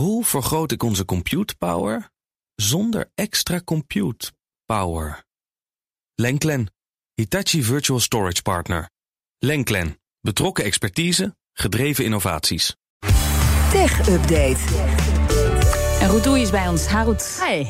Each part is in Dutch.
Hoe vergroot ik onze compute power zonder extra compute power? Lenklen, Hitachi Virtual Storage Partner. Lenklen, betrokken expertise, gedreven innovaties. Tech Update. En Roedoe is bij ons. Harut. Hi.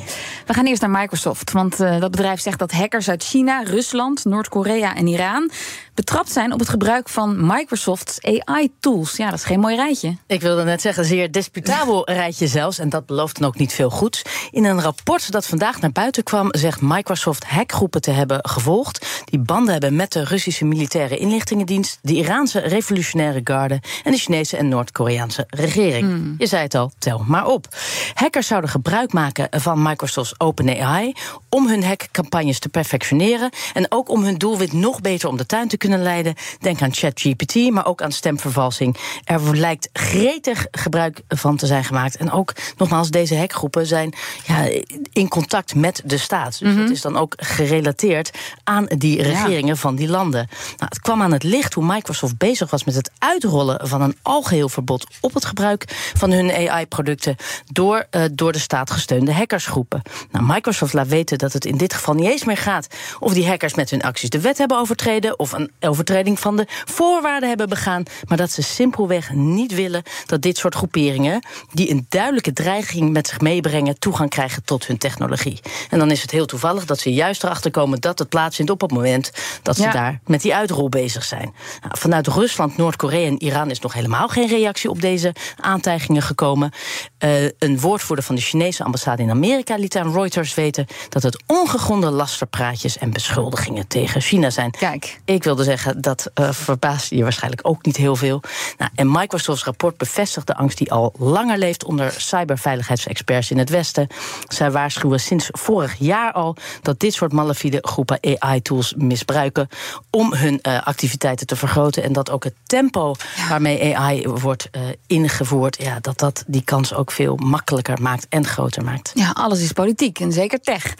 We gaan eerst naar Microsoft. Want uh, dat bedrijf zegt dat hackers uit China, Rusland, Noord-Korea en Iran betrapt zijn op het gebruik van Microsoft's AI-tools. Ja, dat is geen mooi rijtje. Ik wilde net zeggen, zeer disputabel rijtje zelfs. En dat belooft dan ook niet veel goeds. In een rapport dat vandaag naar buiten kwam, zegt Microsoft hackgroepen te hebben gevolgd. Die banden hebben met de Russische militaire inlichtingendienst, de Iraanse revolutionaire garde en de Chinese en Noord-Koreaanse regering. Hmm. Je zei het al, tel maar op. Hackers zouden gebruik maken van Microsoft's OpenAI om hun hackcampagnes te perfectioneren en ook om hun doelwit nog beter om de tuin te kunnen leiden. Denk aan ChatGPT, maar ook aan stemvervalsing. Er lijkt gretig gebruik van te zijn gemaakt. En ook, nogmaals, deze hackgroepen zijn ja, in contact met de staat. Dus Mhm. het is dan ook gerelateerd aan die regeringen van die landen. Nou, het kwam aan het licht hoe Microsoft bezig was met het uitrollen van een algeheel verbod op het gebruik van hun AI-producten door, eh, door de staat gesteunde hackersgroepen. Nou, Microsoft laat weten dat het in dit geval niet eens meer gaat of die hackers met hun acties de wet hebben overtreden of een overtreding van de voorwaarden hebben begaan, maar dat ze simpelweg niet willen dat dit soort groeperingen, die een duidelijke dreiging met zich meebrengen, toegang krijgen tot hun technologie. En dan is het heel toevallig dat ze juist erachter komen dat het plaatsvindt op het moment dat ze Ja. daar met die uitrol bezig zijn. Nou, vanuit Rusland, Noord-Korea en Iran is nog helemaal geen reactie op deze aantijgingen gekomen. Eh, een woordvoerder van de Chinese ambassade in Amerika liet Reuters weten dat het ongegronde lasterpraatjes en beschuldigingen tegen China zijn. Kijk. Ik wilde zeggen, dat eh verbaast je waarschijnlijk ook niet heel veel. Nou, en Microsofts rapport bevestigt de angst die al langer leeft onder cyberveiligheidsexperts in het Westen. Zij waarschuwen sinds vorig jaar al dat dit soort malafide groepen AI-tools misbruiken om hun eh, activiteiten te vergroten. En dat ook het tempo waarmee AI wordt eh, ingevoerd, ja, dat dat die kans ook veel makkelijker maakt en groter maakt. Ja, alles is politiek en zeker tech.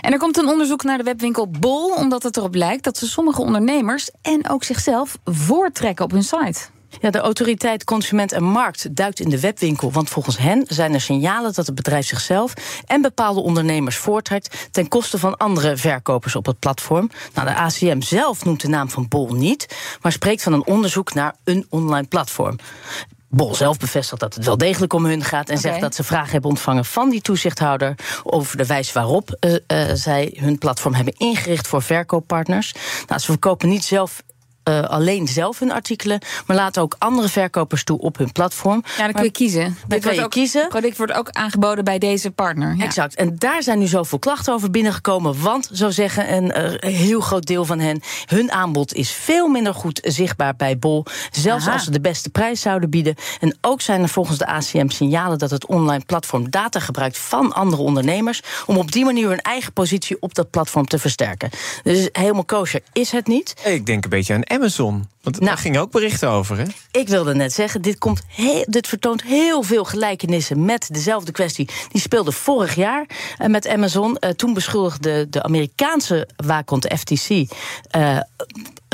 En er komt een onderzoek naar de webwinkel Bol, omdat het erop lijkt dat ze sommige ondernemers en ook zichzelf voortrekken op hun site. Ja, de autoriteit Consument en Markt duikt in de webwinkel. Want volgens hen zijn er signalen dat het bedrijf zichzelf en bepaalde ondernemers voortrekt ten koste van andere verkopers op het platform. Nou, de ACM zelf noemt de naam van Bol niet, maar spreekt van een onderzoek naar een online platform. Bol zelf bevestigt dat het wel degelijk om hun gaat en zegt dat ze vragen hebben ontvangen van die toezichthouder over de wijze waarop eh, eh, zij hun platform hebben ingericht voor verkooppartners. Nou, ze verkopen niet zelf. Eh, alleen zelf hun artikelen, maar laten ook andere verkopers toe op hun platform. Ja, dan kun je kiezen. Dit kan wordt je ook, kiezen. Het product wordt ook aangeboden bij deze partner. Ja. Exact. En daar zijn nu zoveel klachten over binnengekomen. Want, zo zeggen een eh, heel groot deel van hen, hun aanbod is veel minder goed zichtbaar bij Bol. Zelfs Aha. als ze de beste prijs zouden bieden. En ook zijn er volgens de ACM signalen dat het online platform data gebruikt van andere ondernemers. om op die manier hun eigen positie op dat platform te versterken. Dus helemaal kosher is het niet. Ik denk een beetje aan Amazon. Want Nou. daar gingen ook berichten over, hè? Ik wilde net zeggen, dit, komt heel, dit vertoont heel veel gelijkenissen met dezelfde kwestie. Die speelde vorig jaar eh, met Amazon. Eh, toen beschuldigde de Amerikaanse waakhond, FTC. eh,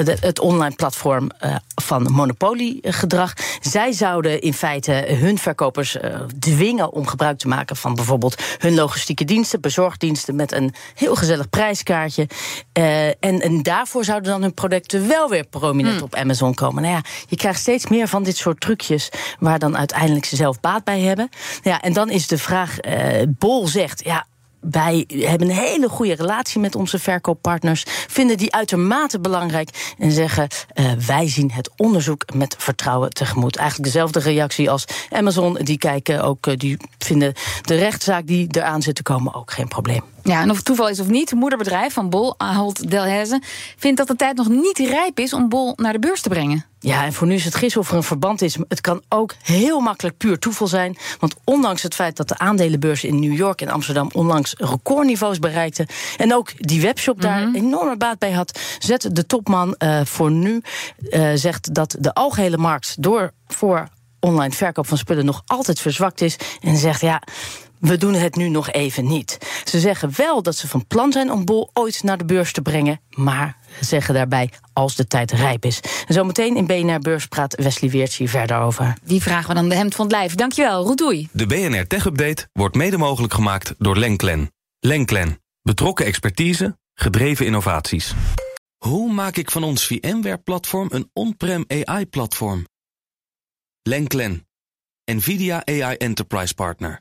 de- het online platform eh, van monopoliegedrag. Zij zouden in feite hun verkopers eh, dwingen om gebruik te maken van bijvoorbeeld hun logistieke diensten, bezorgdiensten met een heel gezellig prijskaartje. Eh, en, en daarvoor zouden dan hun producten wel weer prominent op Amazon komen. Nou ja, je krijgt steeds meer van dit soort trucjes waar dan uiteindelijk ze zelf baat bij hebben. Ja, en dan is de vraag, eh, Bol zegt, ja. Wij hebben een hele goede relatie met onze verkooppartners, vinden die uitermate belangrijk en zeggen: eh, wij zien het onderzoek met vertrouwen tegemoet. Eigenlijk dezelfde reactie als Amazon. Die kijken ook, eh, die vinden de rechtszaak die eraan zit te komen ook geen probleem. Ja, en of het toeval is of niet, het moederbedrijf van Bol, Ahold Delhaize, vindt dat de tijd nog niet rijp is om Bol naar de beurs te brengen. Ja, en voor nu is het gissen of er een verband is. Het kan ook heel makkelijk puur toeval zijn. Want ondanks het feit dat de aandelenbeurzen in New York en Amsterdam onlangs recordniveaus bereikten. en ook die webshop daar enorme baat bij had. zet de topman eh, voor nu. eh, zegt dat de algehele markt door voor online verkoop van spullen nog altijd verzwakt is. En zegt ja. We doen het nu nog even niet. Ze zeggen wel dat ze van plan zijn om Bol ooit naar de beurs te brengen, maar ze zeggen daarbij als de tijd rijp is. En zometeen in BNR Beurs praat Wesley Weerts hier verder over. Die vragen we dan de hemd van het lijf. Dankjewel, Roedoei. De BNR Tech Update wordt mede mogelijk gemaakt door Lenklen. Lenklen. Betrokken expertise, gedreven innovaties. Hoe maak ik van ons VMware-platform een on-prem AI-platform? Lenklen. NVIDIA AI Enterprise Partner.